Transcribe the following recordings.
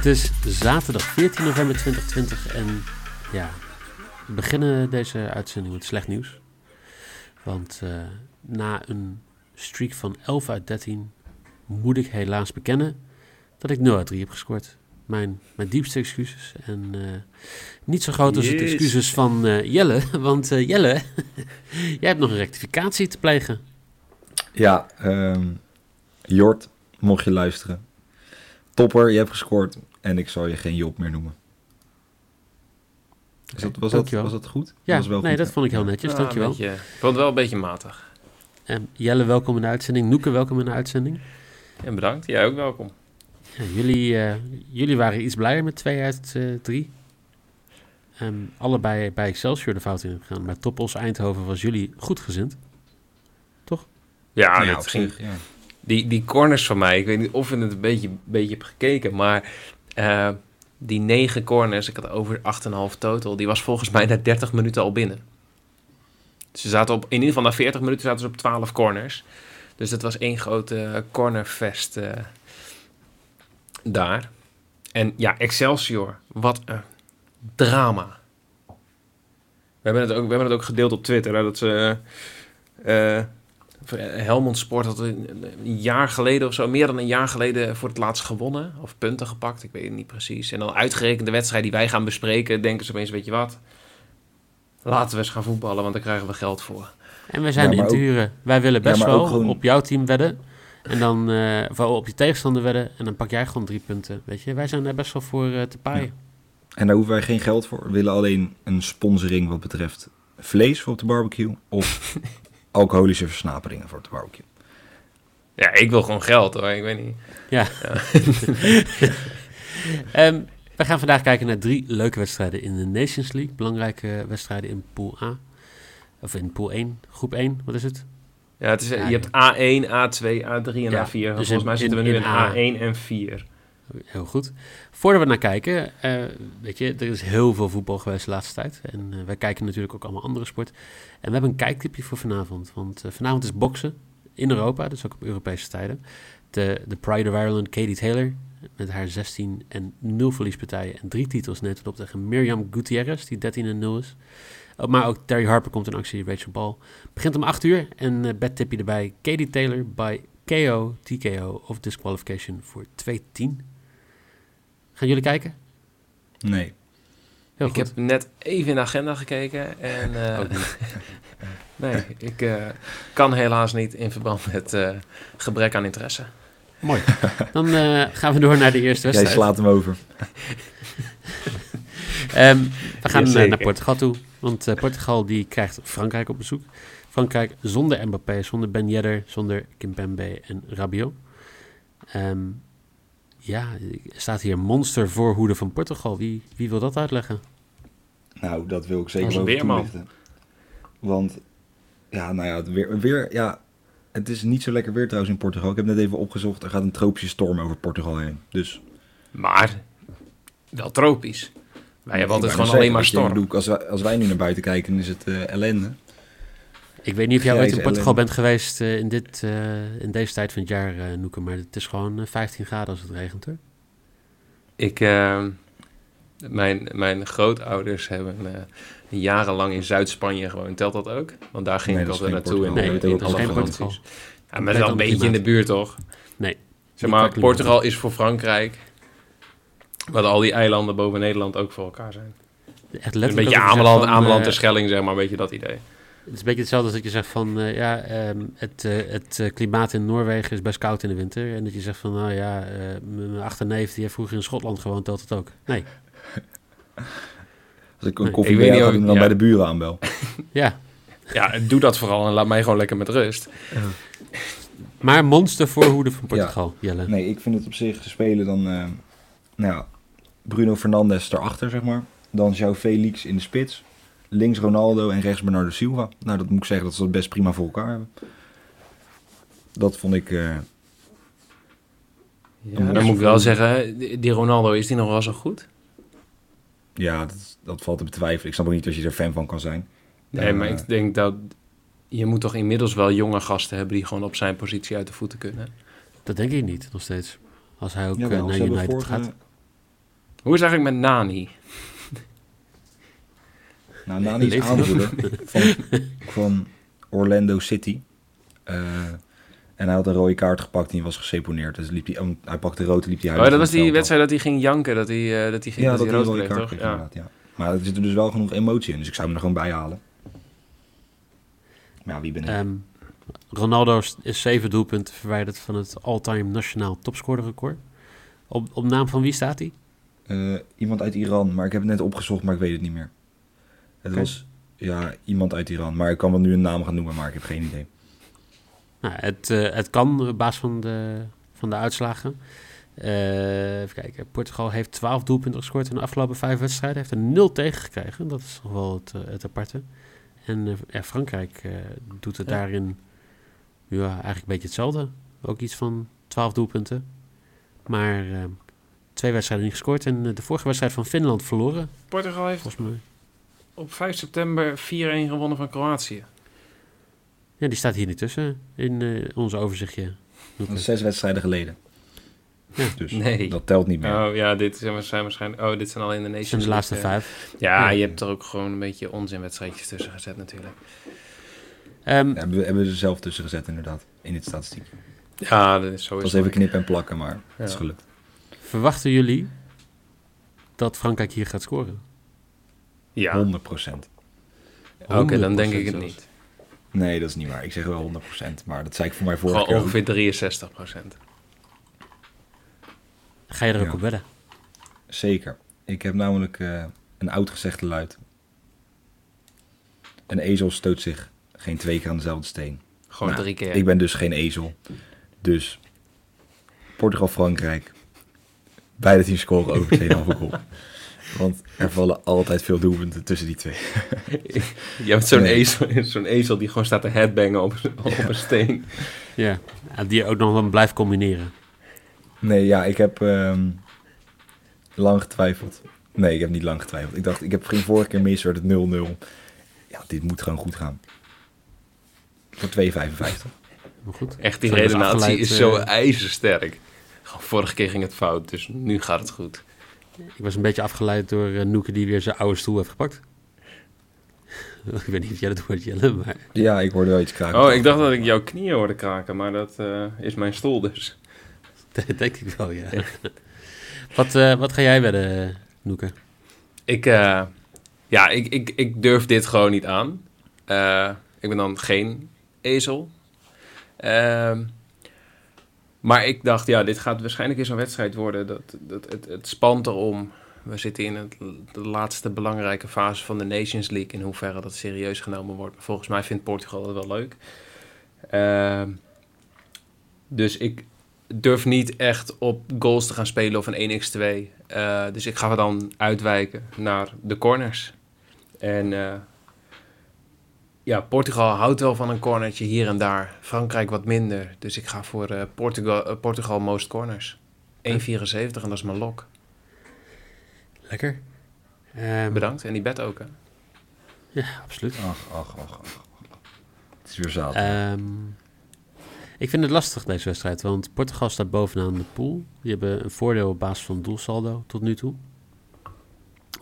Het is zaterdag 14 november 2020 en ja, we beginnen deze uitzending met slecht nieuws. Want uh, na een streak van 11 uit 13 moet ik helaas bekennen dat ik 0 uit 3 heb gescoord. Mijn, mijn diepste excuses. En uh, niet zo groot als het excuses van uh, Jelle. Want Jelle, jij hebt nog een rectificatie te plegen. Ja, um, Jort, mocht je luisteren. Topper, je hebt gescoord. En ik zal je geen Job meer noemen. Is dat, was, dat, was dat goed? Ja, dat was wel nee, dat vond ik heel netjes. Ja, dankjewel. Beetje, ik vond het wel een beetje matig. En Jelle, welkom in de uitzending. Noeke, welkom in de uitzending. En bedankt. Jij ook welkom. Ja, jullie, uh, jullie waren iets blijer met 2 uit 3. Uh, um, allebei bij Excelsior de fout in gegaan. Maar Toppos Eindhoven was jullie goed gezind. Toch? Ja, ja op zich. Ja. Die, die corners van mij, ik weet niet of je het een beetje, beetje gekeken, maar uh, die negen corners, ik had over 8,5 total, die was volgens mij na 30 minuten al binnen. Ze zaten op, in ieder geval na 40 minuten zaten ze op 12 corners. Dus dat was één grote cornerfest uh, daar. En ja, Excelsior, wat een drama. We hebben het ook, we hebben het ook gedeeld op Twitter, hè, dat ze... Uh, Helmond Sport had een, jaar geleden of zo, meer dan een jaar geleden voor het laatst gewonnen. Of punten gepakt, ik weet het niet precies. En dan uitgerekend de wedstrijd die wij gaan bespreken, denken ze opeens, weet je wat? Laten we eens gaan voetballen, want daar krijgen we geld voor. En we zijn ja, in duren. Wij willen best ja, wel op jouw team wedden. En dan uh, op je tegenstander wedden. En dan pak jij gewoon drie punten. Weet je, wij zijn daar best wel voor uh, te paaien. En daar hoeven wij geen geld voor. We willen alleen een sponsoring wat betreft vlees voor op de barbecue. Of alcoholische versnaperingen voor het barbecue. Ja, ik wil gewoon geld hoor, ik weet niet. Ja. ja. um, we gaan vandaag kijken naar drie leuke wedstrijden in de Nations League. Belangrijke wedstrijden in Pool A. Of in Pool 1, groep 1, wat is het? Ja, het is, je hebt A1, A2, A3 en ja, A4. Dus Volgens mij zitten we nu in, in A1 en 4. Heel goed. Voordat we naar kijken, uh, weet je, er is heel veel voetbal geweest de laatste tijd. En uh, wij kijken natuurlijk ook allemaal andere sport. En we hebben een kijktipje voor vanavond. Want uh, vanavond is boksen in Europa, dus ook op Europese tijden. De, de Pride of Ireland, Katie Taylor, met haar 16 en 0 verliespartijen en drie titels het op tegen Mirjam Gutierrez, die 13 en 0 is. Maar ook Terry Harper komt in actie, Rachel Ball. Begint om 8 uur en uh, bedtipje erbij. Katie Taylor bij KO, TKO of disqualification voor 2-10. Gaan jullie kijken? Nee. Heel ik heb net even in de agenda gekeken en uh, nee, ik uh, kan helaas niet in verband met uh, gebrek aan interesse. Mooi. Dan gaan we door naar de eerste wedstrijd. Jij slaat hem over. um, we gaan naar Portugal toe, want Portugal die krijgt Frankrijk op bezoek. Frankrijk zonder Mbappé, zonder Ben Yedder, zonder Kimpembe en Rabiot. Um, ja, er staat hier monster voorhoede van Portugal. Wie, wie wil dat uitleggen? Nou, dat wil ik zeker wel weerman. Want, ja, nou ja, weer, weer, ja, het is niet zo lekker weer trouwens in Portugal. Ik heb net even opgezocht, er gaat een tropische storm over Portugal heen. Dus. Maar, wel tropisch. Wij hebben altijd gewoon alleen maar storm. Bedoel, als, wij, als wij nu naar buiten kijken, is het uh, ellende. Ik weet niet of jij ooit in Portugal bent geweest uh, in, dit, uh, in deze tijd van het jaar, uh, Noeke, maar het is gewoon 15 graden als het regent, hoor. Ik, mijn, mijn grootouders hebben jarenlang in Zuid-Spanje gewoond. Telt dat ook? Want daar ging nee, ik altijd naartoe in, nee, in, in alle vakanties. Ja, maar wel een beetje in de buurt, toch? Nee. Zeg maar, Portugal is voor Frankrijk, wat al die eilanden boven Nederland ook voor elkaar zijn. Echt een beetje Ameland, Ameland en Schelling, zeg maar, een beetje dat idee. Het is een beetje hetzelfde als dat je zegt van, uh, ja, um, het, uh, het uh, klimaat in Noorwegen is best koud in de winter. En dat je zegt van, nou ja, mijn achterneef die heeft vroeger in Schotland gewoond, telt het ook. Nee. Als ik een koffie ik dan ja. bij de buren aanbel. ja. Ja, doe dat vooral en laat mij gewoon lekker met rust. Maar monster voorhoede van Portugal, ja. Jelle. Nee, ik vind het op zich spelen dan, nou Bruno Fernandes erachter, zeg maar. Dan João Felix in de spits links Ronaldo en rechts Bernardo Silva. Nou, dat moet ik zeggen dat ze dat best prima voor elkaar hebben. Dat vond ik... Uh, ja, dan moet ik wel zeggen, die Ronaldo, is die nog wel zo goed? Ja, dat, dat valt te betwijfelen. Ik snap ook niet als je er fan van kan zijn. Nee, maar ik denk dat je moet toch inmiddels wel jonge gasten hebben die gewoon op zijn positie uit de voeten kunnen. Dat denk ik niet, nog steeds. Als hij ook ja, naar United gaat. Hoe is het eigenlijk met Nani? Nou, Nani is aanvoerder van, van Orlando City. Eh, en hij had een rode kaart gepakt en die was geseponeerd. Dus liep hij, oh, hij pakte rood en liep hij Oh, huilen dat was die wedstrijd dat hij ging janken, dat hij, eh, dat hij ging Ja, dat dat hij rood rode kreeg, kaart toch? kreeg Ja. inderdaad, ja. Maar er zit er dus wel genoeg emotie in, dus ik zou hem er gewoon bij halen. Maar ja, wie ben ik? Ehm, Ronaldo is- is zeven doelpunten verwijderd van het all-time nationaal topscorerrecord. Op, op naam van wie staat hij? Eh, iemand uit Iran, maar ik heb het net opgezocht, maar ik weet het niet meer. Het was, ja, iemand uit Iran. Maar ik kan wel nu een naam gaan noemen, maar ik heb geen idee. Nou, het, eh, het kan op basis van de, van de uitslagen. Eh, even kijken. Portugal heeft 12 doelpunten gescoord in de afgelopen vijf wedstrijden. Heeft er 0 tegen gekregen. Dat is nog wel het, eh, het aparte. En eh, ja, Frankrijk eh, doet het Ja. daarin ja, eigenlijk een beetje hetzelfde. Ook iets van 12 doelpunten. Maar eh, twee wedstrijden niet gescoord. En de vorige wedstrijd van Finland verloren. Portugal heeft Volgens mij. Op 5 september 4-1 gewonnen van Kroatië. Ja, die staat hier niet tussen in eh, ons overzichtje. Dat is zes wedstrijden geleden. Ja. Dus Nee. dat telt niet meer. Oh ja, dit zijn, zijn waarschijnlijk... Oh, dit zijn al in de Nations zijn de laatste eh. vijf. Ja, Ja. je hebt er ook gewoon een beetje onzinwedstrijdjes tussen gezet natuurlijk. Ehm, Ja, hebben, we, hebben we er zelf tussen gezet inderdaad, in dit statistiek. Ja, dat is Het sowieso. was even knippen en plakken, maar het is gelukt. Verwachten jullie dat Frankrijk hier gaat scoren? Ja, 100 procent. oké, dan denk 100% ik het zelfs. niet. Nee, dat is niet waar. Ik zeg wel 100 procent, maar dat zei ik voor mij vorige Gewoon keer ongeveer 63 procent. Ga je er ook Ja. op wedden? Zeker. Ik heb namelijk eh, een oud gezegde luid. Een ezel stoot zich geen twee keer aan dezelfde steen. Gewoon Nou, drie keer. Ik ben dus geen ezel. Dus Portugal-Frankrijk. Beide teams scoren over 2,5 goal. Want er vallen altijd veel doelpunten tussen die twee. Je hebt zo'n Nee. ezel, zo'n ezel die gewoon staat te headbangen op, op een steen. Ja. die ook nog wel blijft combineren. Nee, ja, ik heb ehm, lang getwijfeld. Nee, ik heb niet lang getwijfeld. Ik dacht, ik heb ging vorige keer mis, werd het 0-0. Ja, dit moet gewoon goed gaan. Voor 2,55. Maar goed. Echt, die redenatie is zo eh, ijzersterk. Vorige keer ging het fout, dus nu gaat het goed. Ik was een beetje afgeleid door uh, Noeke die weer zijn oude stoel heeft gepakt. ik weet niet of jij dat hoort, Jelle, maar... Ja, ik hoorde wel iets kraken. Oh, ik dacht dat ik jouw knieën hoorde kraken, maar dat eh, is mijn stoel dus. Dat denk ik wel, ja. wat, eh, wat ga jij wedden, Noeke? Ik, eh, ja, ik, ik, ik durf dit gewoon niet aan. Eh, ik ben dan geen ezel. Ehm, maar ik dacht, ja, dit gaat waarschijnlijk eens een wedstrijd worden. Dat, dat, het, het spant erom. We zitten in het, de laatste belangrijke fase van de Nations League. In hoeverre dat serieus genomen wordt. Maar volgens mij vindt Portugal het wel leuk. Ehm, dus ik durf niet echt op goals te gaan spelen of een 1x2. Eh, dus ik ga dan uitwijken naar de corners. En eh, ja, Portugal houdt wel van een cornertje hier en daar. Frankrijk wat minder. Dus ik ga voor eh, Portugal, eh, Portugal most corners. 1,74 en dat is mijn lok. Lekker. Ehm, Bedankt. En die bed ook, hè? Ja, absoluut. Ach, ach, ach, ach. Het is weer zaad. Ehm, ik vind het lastig deze wedstrijd, want Portugal staat bovenaan de pool. Die hebben een voordeel op basis van doelsaldo tot nu toe.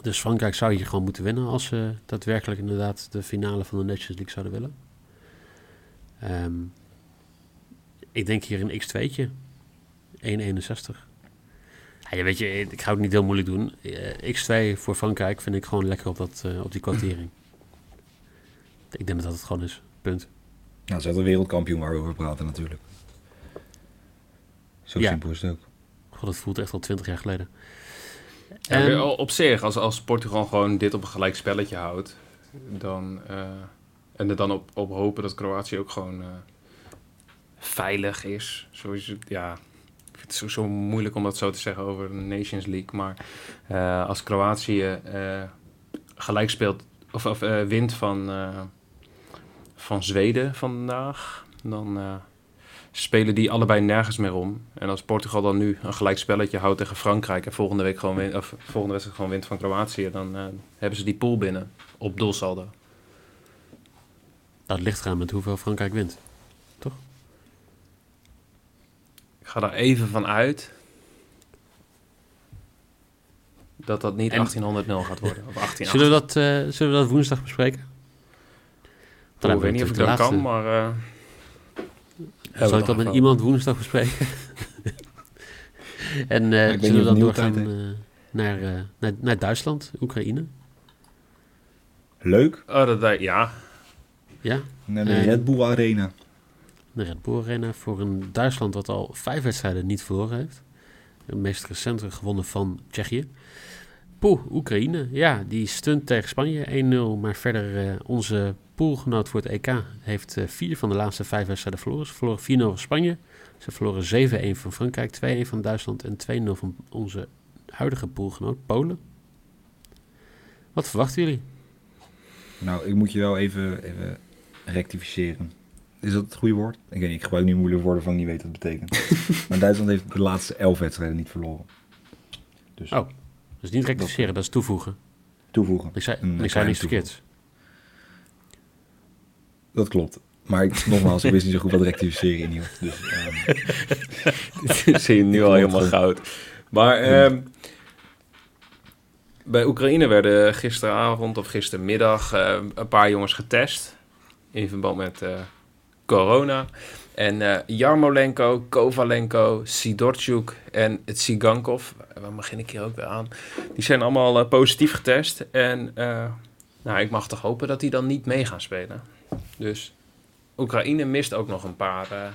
Dus Frankrijk zou hier gewoon moeten winnen als ze daadwerkelijk inderdaad de finale van de Nations League zouden willen. Ehm, ik denk hier een x2'tje. 1,61. Ja, je weet je, ik ga het niet heel moeilijk doen. Eh, x2 voor Frankrijk vind ik gewoon lekker op, dat, eh, op die kwartering. ik denk dat dat het gewoon is. Punt. Nou, ze had een wereldkampioen waar we over praten natuurlijk. Zo Ja. simpel is het ook. God, dat voelt echt al twintig jaar geleden. Ja, op zich, als, als Portugal gewoon dit op een gelijk spelletje houdt, dan, eh, en er dan op, op hopen dat Kroatië ook gewoon eh, veilig is. Zoals ja, ik vind het zo, zo moeilijk om dat zo te zeggen over de Nations League. Maar eh, als Kroatië gelijk speelt, of, of wint van, van Zweden vandaag, dan spelen die allebei nergens meer om. En als Portugal dan nu een gelijk spelletje houdt tegen Frankrijk en volgende week gewoon win, of volgende wedstrijd gewoon wint van Kroatië, dan eh, hebben ze die pool binnen op doelsaldo. Dat ligt eraan met hoeveel Frankrijk wint. Ik ga daar even van uit. dat dat niet En- 1800 gaat worden. Of 18 Zullen we, dat, eh, zullen we dat woensdag bespreken? Dan ik hebben weet we niet of ik dat kan, maar... eh, Zal ik dat met iemand woensdag bespreken? en eh, zullen we dan doorgaan eh, naar, eh, naar, naar Duitsland, Oekraïne? Leuk. Oh, dat, dat- ja. Ja, Naar de Red Bull Arena. de Red Bull Arena voor een Duitsland dat al vijf wedstrijden niet verloren heeft. De meest recente gewonnen van Tsjechië. Poeh, Oekraïne. Ja, die stunt tegen Spanje 1-0. Maar verder eh, onze poolgenoot voor het EK heeft eh, vier van de laatste vijf wedstrijden verloren. Ze verloren 4-0 van Spanje. Ze verloren 7-1 van Frankrijk, 2-1 van Duitsland en 2-0 van onze huidige poolgenoot Polen. Wat verwachten jullie? Nou, ik moet je wel even, even rectificeren. Is dat het goede woord? Ik weet niet, ik gebruik nu moeilijke woorden van ik niet weet wat het betekent. maar Duitsland heeft de laatste elf wedstrijden niet verloren. Dus Oh. Dus niet rectificeren, dat is toevoegen. toevoegen. Ik zei, ik zei kleine niks verkeerds. Dat klopt. Maar ik, nogmaals, ik wist niet zo goed wat rectificeren inhield. Dus ehm, Dit zie je nu al helemaal goud. Maar ehm, bij Oekraïne werden gisteravond of gistermiddag eh, een paar jongens getest. In verband met eh, corona. En eh Jarmolenko, Kovalenko, Sidorchuk en Tsigankov, waar begin ik hier ook weer aan, die zijn allemaal positief getest. En nou, ik mag toch hopen dat die dan niet mee gaan spelen. Dus Oekraïne mist ook nog een paar, eh,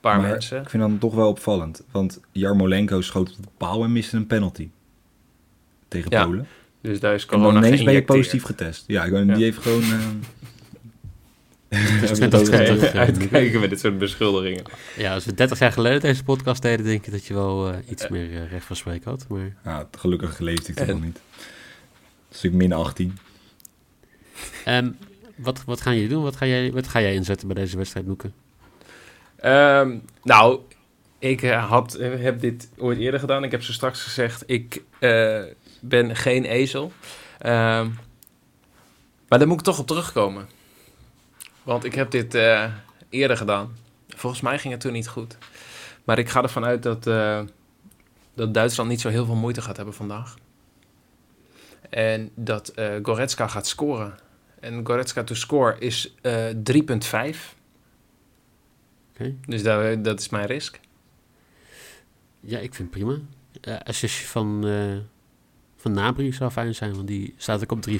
paar maar mensen. ik vind dat toch wel opvallend. Want Jarmolenko schoot op de paal en miste een penalty. Tegen Ja, Polen. Dus daar is En dan corona ineens ben je positief getest. Ja, ik- Ja. die heeft gewoon... is heeft 20 het over- terug, Uitkijken, eh, uitkijken met dit soort beschuldigingen. Ja, als we 30 jaar geleden deze podcast deden, denk ik dat je wel eh, iets meer eh, recht van spreken had. Maar Ja, gelukkig leefde ik toch En- nog niet. Dus ik min 18. Ehm, wat, wat gaan jullie doen? Wat ga jij, wat ga jij inzetten bij deze wedstrijd? Ehm, nou, ik eh, eh, heb dit ooit eerder gedaan. Ik heb zo straks gezegd, ik eh, ben geen ezel. Ehm, maar daar moet ik toch op terugkomen. Want ik heb dit eerder gedaan. Volgens mij ging het toen niet goed. Maar ik ga ervan uit dat, dat Duitsland niet zo heel veel moeite gaat hebben vandaag. En dat Goretzka gaat scoren. En Goretzka to score is eh 3,5. Oké. Dus dat, dat is mijn risk. Ja, ik vind het prima. Eh assistje van, eh van Nabri zou fijn zijn, want die staat ook op 3,50.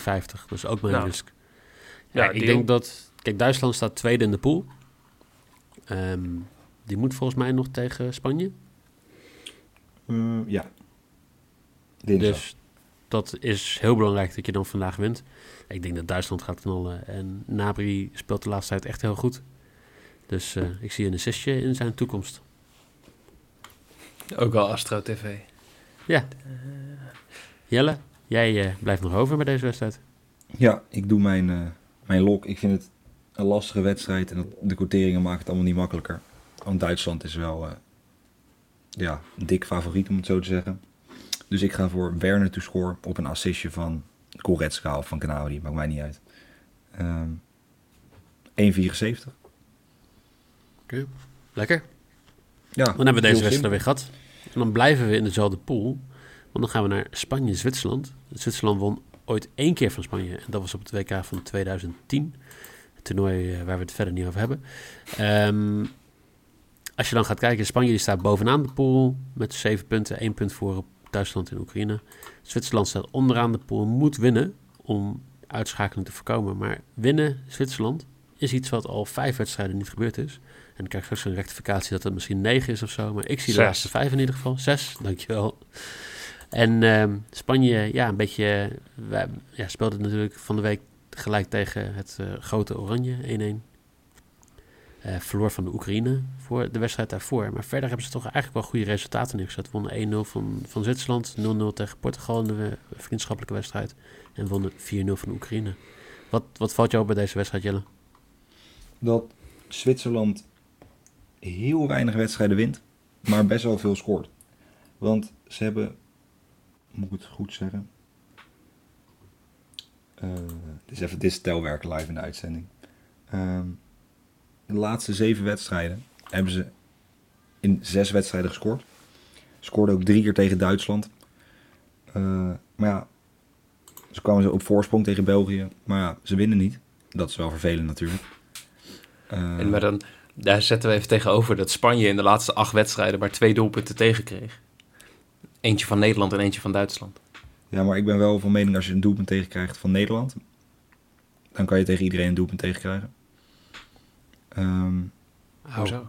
Dus ook mijn Nou. risk. Ja, Ja, ik denk dat... Kijk, Duitsland staat tweede in de pool. Ehm, die moet volgens mij nog tegen Spanje. Mm, ja. Dinsdag. Dus dat is heel belangrijk dat je dan vandaag wint. Ik denk dat Duitsland gaat knallen. En Nabri speelt de laatste tijd echt heel goed. Dus eh, ik zie een assistje in zijn toekomst. Ook al Astro TV. Ja. Jelle, jij eh, blijft nog over bij deze wedstrijd. Ja, ik doe mijn, eh, mijn lok. Ik vind het een lastige wedstrijd en dat, de quoteringen maken het allemaal niet makkelijker. Want Duitsland is wel eh, ja, een dik favoriet om het zo te zeggen. Dus ik ga voor Werner to score op een assistje van Goretzka of van Gnabry, maakt mij niet uit. Ehm 1,74. Lekker. Ja, Dan hebben we deze wedstrijd weer gehad. En dan blijven we in dezelfde pool. Want dan gaan we naar Spanje-Zwitserland. Zwitserland won ooit één keer van Spanje. En dat was op het WK van 2010. Het toernooi eh, waar we het verder niet over hebben. Ehm, als je dan gaat kijken, Spanje die staat bovenaan de pool met zeven punten. één punt voor op Duitsland en Oekraïne. Zwitserland staat onderaan de pool, moet winnen om uitschakeling te voorkomen. Maar winnen Zwitserland is iets wat al vijf wedstrijden niet gebeurd is. En dan krijg ik straks een rectificatie dat het misschien negen is of zo. Maar ik zie de Zes. laatste vijf in ieder geval. Zes, dankjewel. En ehm, Spanje, ja, een beetje... Wij ja, speelde natuurlijk van de week gelijk tegen het eh, grote Oranje, 1-1. Eh, verloor van de Oekraïne voor de wedstrijd daarvoor. Maar verder hebben ze toch eigenlijk wel goede resultaten neergezet. Wonnen 1-0 van, van Zwitserland, 0-0 tegen Portugal in de vriendschappelijke wedstrijd. En wonnen 4-0 van de Oekraïne. Wat, wat valt jou bij deze wedstrijd, Jelle? dat Zwitserland heel weinig wedstrijden wint, maar best wel veel scoort. Want ze hebben, moet ik het goed zeggen, eh dit is even dit telwerk live in de uitzending. Ehm, de laatste zeven wedstrijden hebben ze in zes wedstrijden gescoord. Scoorden ook drie keer tegen Duitsland. Eh, Maar ja, ze kwamen zo op voorsprong tegen België. Maar ja, ze winnen niet. Dat is wel vervelend natuurlijk. Eh, En maar dan, daar zetten we even tegenover dat Spanje in de laatste acht wedstrijden maar twee doelpunten tegenkreeg. Eentje van Nederland en eentje van Duitsland. Ja, maar ik ben wel van mening als je een doelpunt tegenkrijgt van Nederland, dan kan je tegen iedereen een doelpunt tegenkrijgen. Ehm, Oh. Hoezo?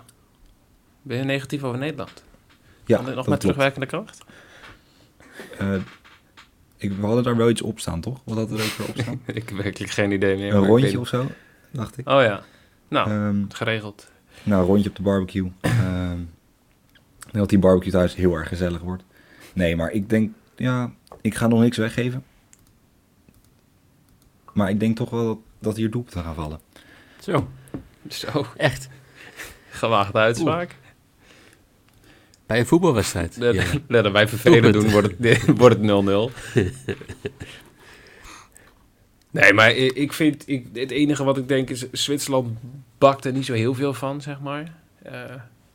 Ben je negatief over Nederland? ja, nog met klopt. terugwerkende kracht? Eh, ik, we hadden daar wel iets op staan, toch? Wat hadden we er ook weer op staan? ik heb werkelijk geen idee meer. een rondje of zo, dacht ik. Oh ja. Nou, Ehm, geregeld. nou, een rondje op de barbecue. Ehm, denk dat die barbecue thuis heel erg gezellig wordt. Nee, maar ik denk, ja, ik ga nog niks weggeven. Maar ik denk toch wel dat, dat hier doelpunten gaan vallen. Zo, Zo, echt. gewaagde uitspraak. Bij een voetbalwedstrijd. Let, Ja. let wij vervelen doen, wordt het, wordt het 0-0. nee, maar ik vind, ik, het enige wat ik denk is, Zwitserland bakt er niet zo heel veel van, zeg maar. Eh,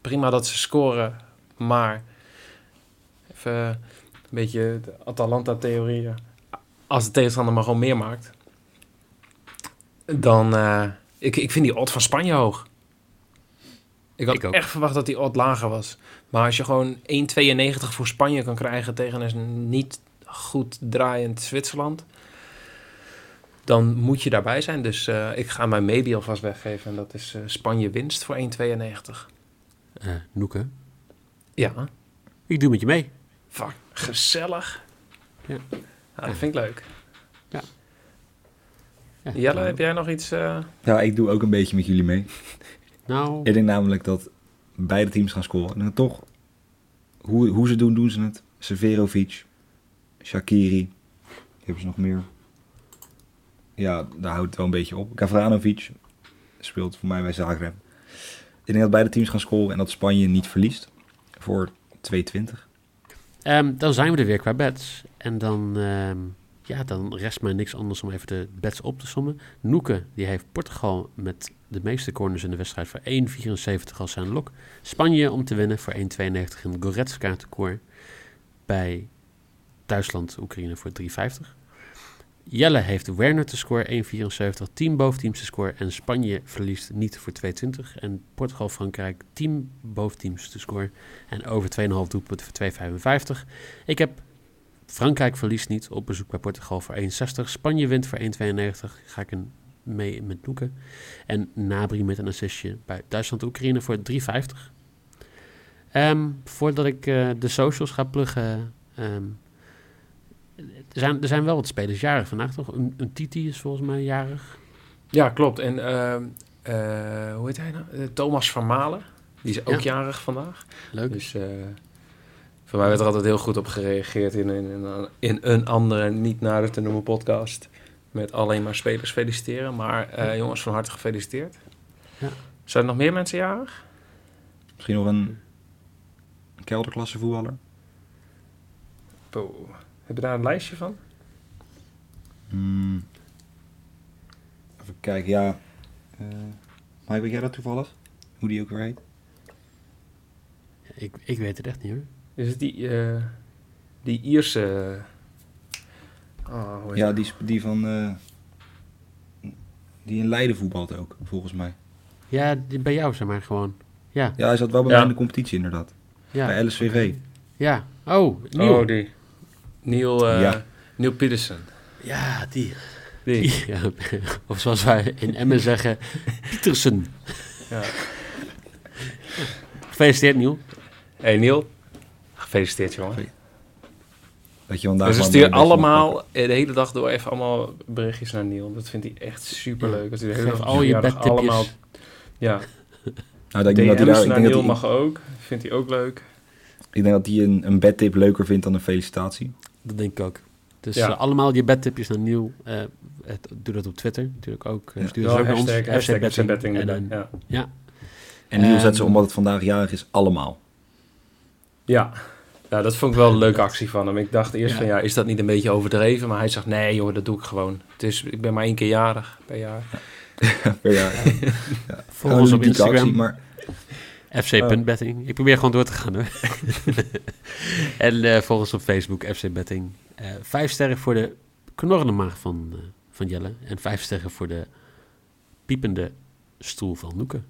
prima dat ze scoren, maar even een beetje de Atalanta-theorie. Als de tegenstander maar gewoon meer maakt, dan... eh, ik, ik vind die odd van Spanje hoog. Ik had Ik ook. echt verwacht dat die odd lager was. Maar als je gewoon 1,92 voor Spanje kan krijgen tegen een niet goed draaiend Zwitserland, dan moet je daarbij zijn. Dus eh, ik ga mijn maybe alvast weggeven. En dat is eh, Spanje winst voor 1,92. Eh, Noeke, Ja, ik doe met je mee. fuck, gezellig. Ja. Ja, dat vind ik leuk. Ja, Jelle, nou, heb jij nog iets? eh, Ja, ik doe ook een beetje met jullie mee. Nou, Ik denk namelijk dat beide teams gaan scoren. En dan toch, hoe, hoe ze doen, doen ze het. Severovic, Shakiri, hebben ze nog meer? Ja, daar houdt het wel een beetje op. Gavranovic speelt voor mij bij Zagreb. Ik denk dat beide teams gaan scoren en dat Spanje niet verliest voor 2-20. Ehm, dan zijn we er weer qua bets. En dan, ehm, ja, dan rest mij niks anders om even de bets op te sommen. Noeke, die heeft Portugal met de meeste corners in de wedstrijd voor 1,74 als zijn lok. Spanje om te winnen voor 1,92 en Goretzka te koor bij Duitsland, Oekraïne voor 3,50. Jelle heeft Werner te score 1,74, team boventeams te score en Spanje verliest niet voor 2,20. En Portugal-Frankrijk team boventeams te score en over 2,5 doelpunten voor 2,55. Ik heb Frankrijk verliest niet op bezoek bij Portugal voor 1,60. Spanje wint voor 1,92. Ga ik een mee met Noeken. En Nabri met een assistje bij Duitsland-Oekraïne voor 3,50. Ehm, voordat ik eh, de socials ga pluggen. ehm, er, zijn, er zijn wel wat spelers jarig vandaag, toch? Een, een Titi is volgens mij jarig. Ja, klopt. En ehm, eh, hoe heet hij nou? Eh, Thomas van Malen. Die is ook Ja. jarig vandaag. Leuk. Dus voor mij werd er altijd heel goed op gereageerd in, in, in, in een andere, niet nader te noemen podcast. Met alleen maar spelers feliciteren. Maar eh, jongens, van harte gefeliciteerd. Ja. Zijn er nog meer mensen jarig? Misschien nog een, een kelderklasse voetballer. Poeh. Heb je daar een lijstje van? Hmm. Even kijken, ja. Eh Mike, weet jij dat toevallig? Hoe die ook weer heet? Ik, ik weet het echt niet hoor. Is het die, eh, die Ierse... Oh, hoe heet Ja, die, die van... eh, die in Leiden voetbalt ook, volgens mij. Ja, die, bij jou zeg maar gewoon. Ja, Ja, hij zat wel bij Ja. mij in de competitie inderdaad. ja. Bij LSVV. Ja. Oh, Niel. Oh, die. Neil, eh Ja. Neil Peterson. Ja, die. Die. Ja, of zoals wij in Emmen zeggen, Pietersen. Ja. Gefeliciteerd, Niel. Hey Neil, gefeliciteerd jongen. Dat je vandaag Dus sturen allemaal de hele dag door even allemaal berichtjes naar Neil. Dat vindt hij echt super leuk. Dat hij de hele dag al je allemaal. Ja. Nou, ik denk dat hij daar, ik naar denk dat Neil hij, mag ook. Vindt hij ook leuk. ik denk dat hij een, een bedtip leuker vindt dan een felicitatie. Dat denk ik ook. Dus Ja. eh, allemaal je bedtipjes naar Niel. Eh, het- doe dat op Twitter natuurlijk ook. Ja. stuur ook naar ons. hashtag, hashtag FC Betting En dan- Ja. ja. En Niel zet ze, Ehm, omdat het vandaag jarig is, allemaal. Ja. Ja, dat vond ik wel een leuke actie van hem. Ik dacht eerst Ja. van ja, is dat niet een beetje overdreven? Maar hij zegt nee joh, dat doe ik gewoon. Het is, ik ben maar één keer jarig per jaar. per jaar. Volg ons op Instagram. actie, maar FC.betting. Ik probeer gewoon door te gaan hoor. en eh volg ons op Facebook, FC Betting. Eh, vijf sterren voor de knorrende maag van, eh, van Jelle. En vijf sterren voor de piepende stoel van Noeke.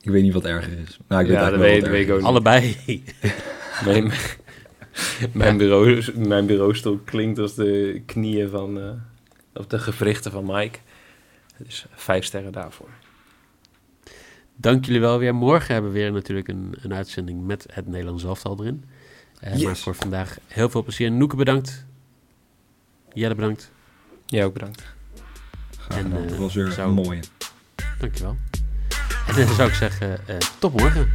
Ik weet niet wat erger is. Nou, ik weet Ja, dat weet, weet ik ook niet. Allebei. Mijn, mijn, bureau, mijn bureaustoel klinkt als de knieën van... eh, of de gewrichten van Mike. Dus vijf sterren daarvoor. Dank jullie wel weer. Morgen hebben we weer natuurlijk een, een uitzending met het Nederlands elftal erin. Eh, Yes. Maar voor vandaag heel veel plezier. Noeke bedankt. Jelle bedankt. Jij ook bedankt. is. Graag En, gedaan. eh, dat was weer zou- een mooie. Dankjewel. En dan zou ik zeggen, eh, tot morgen.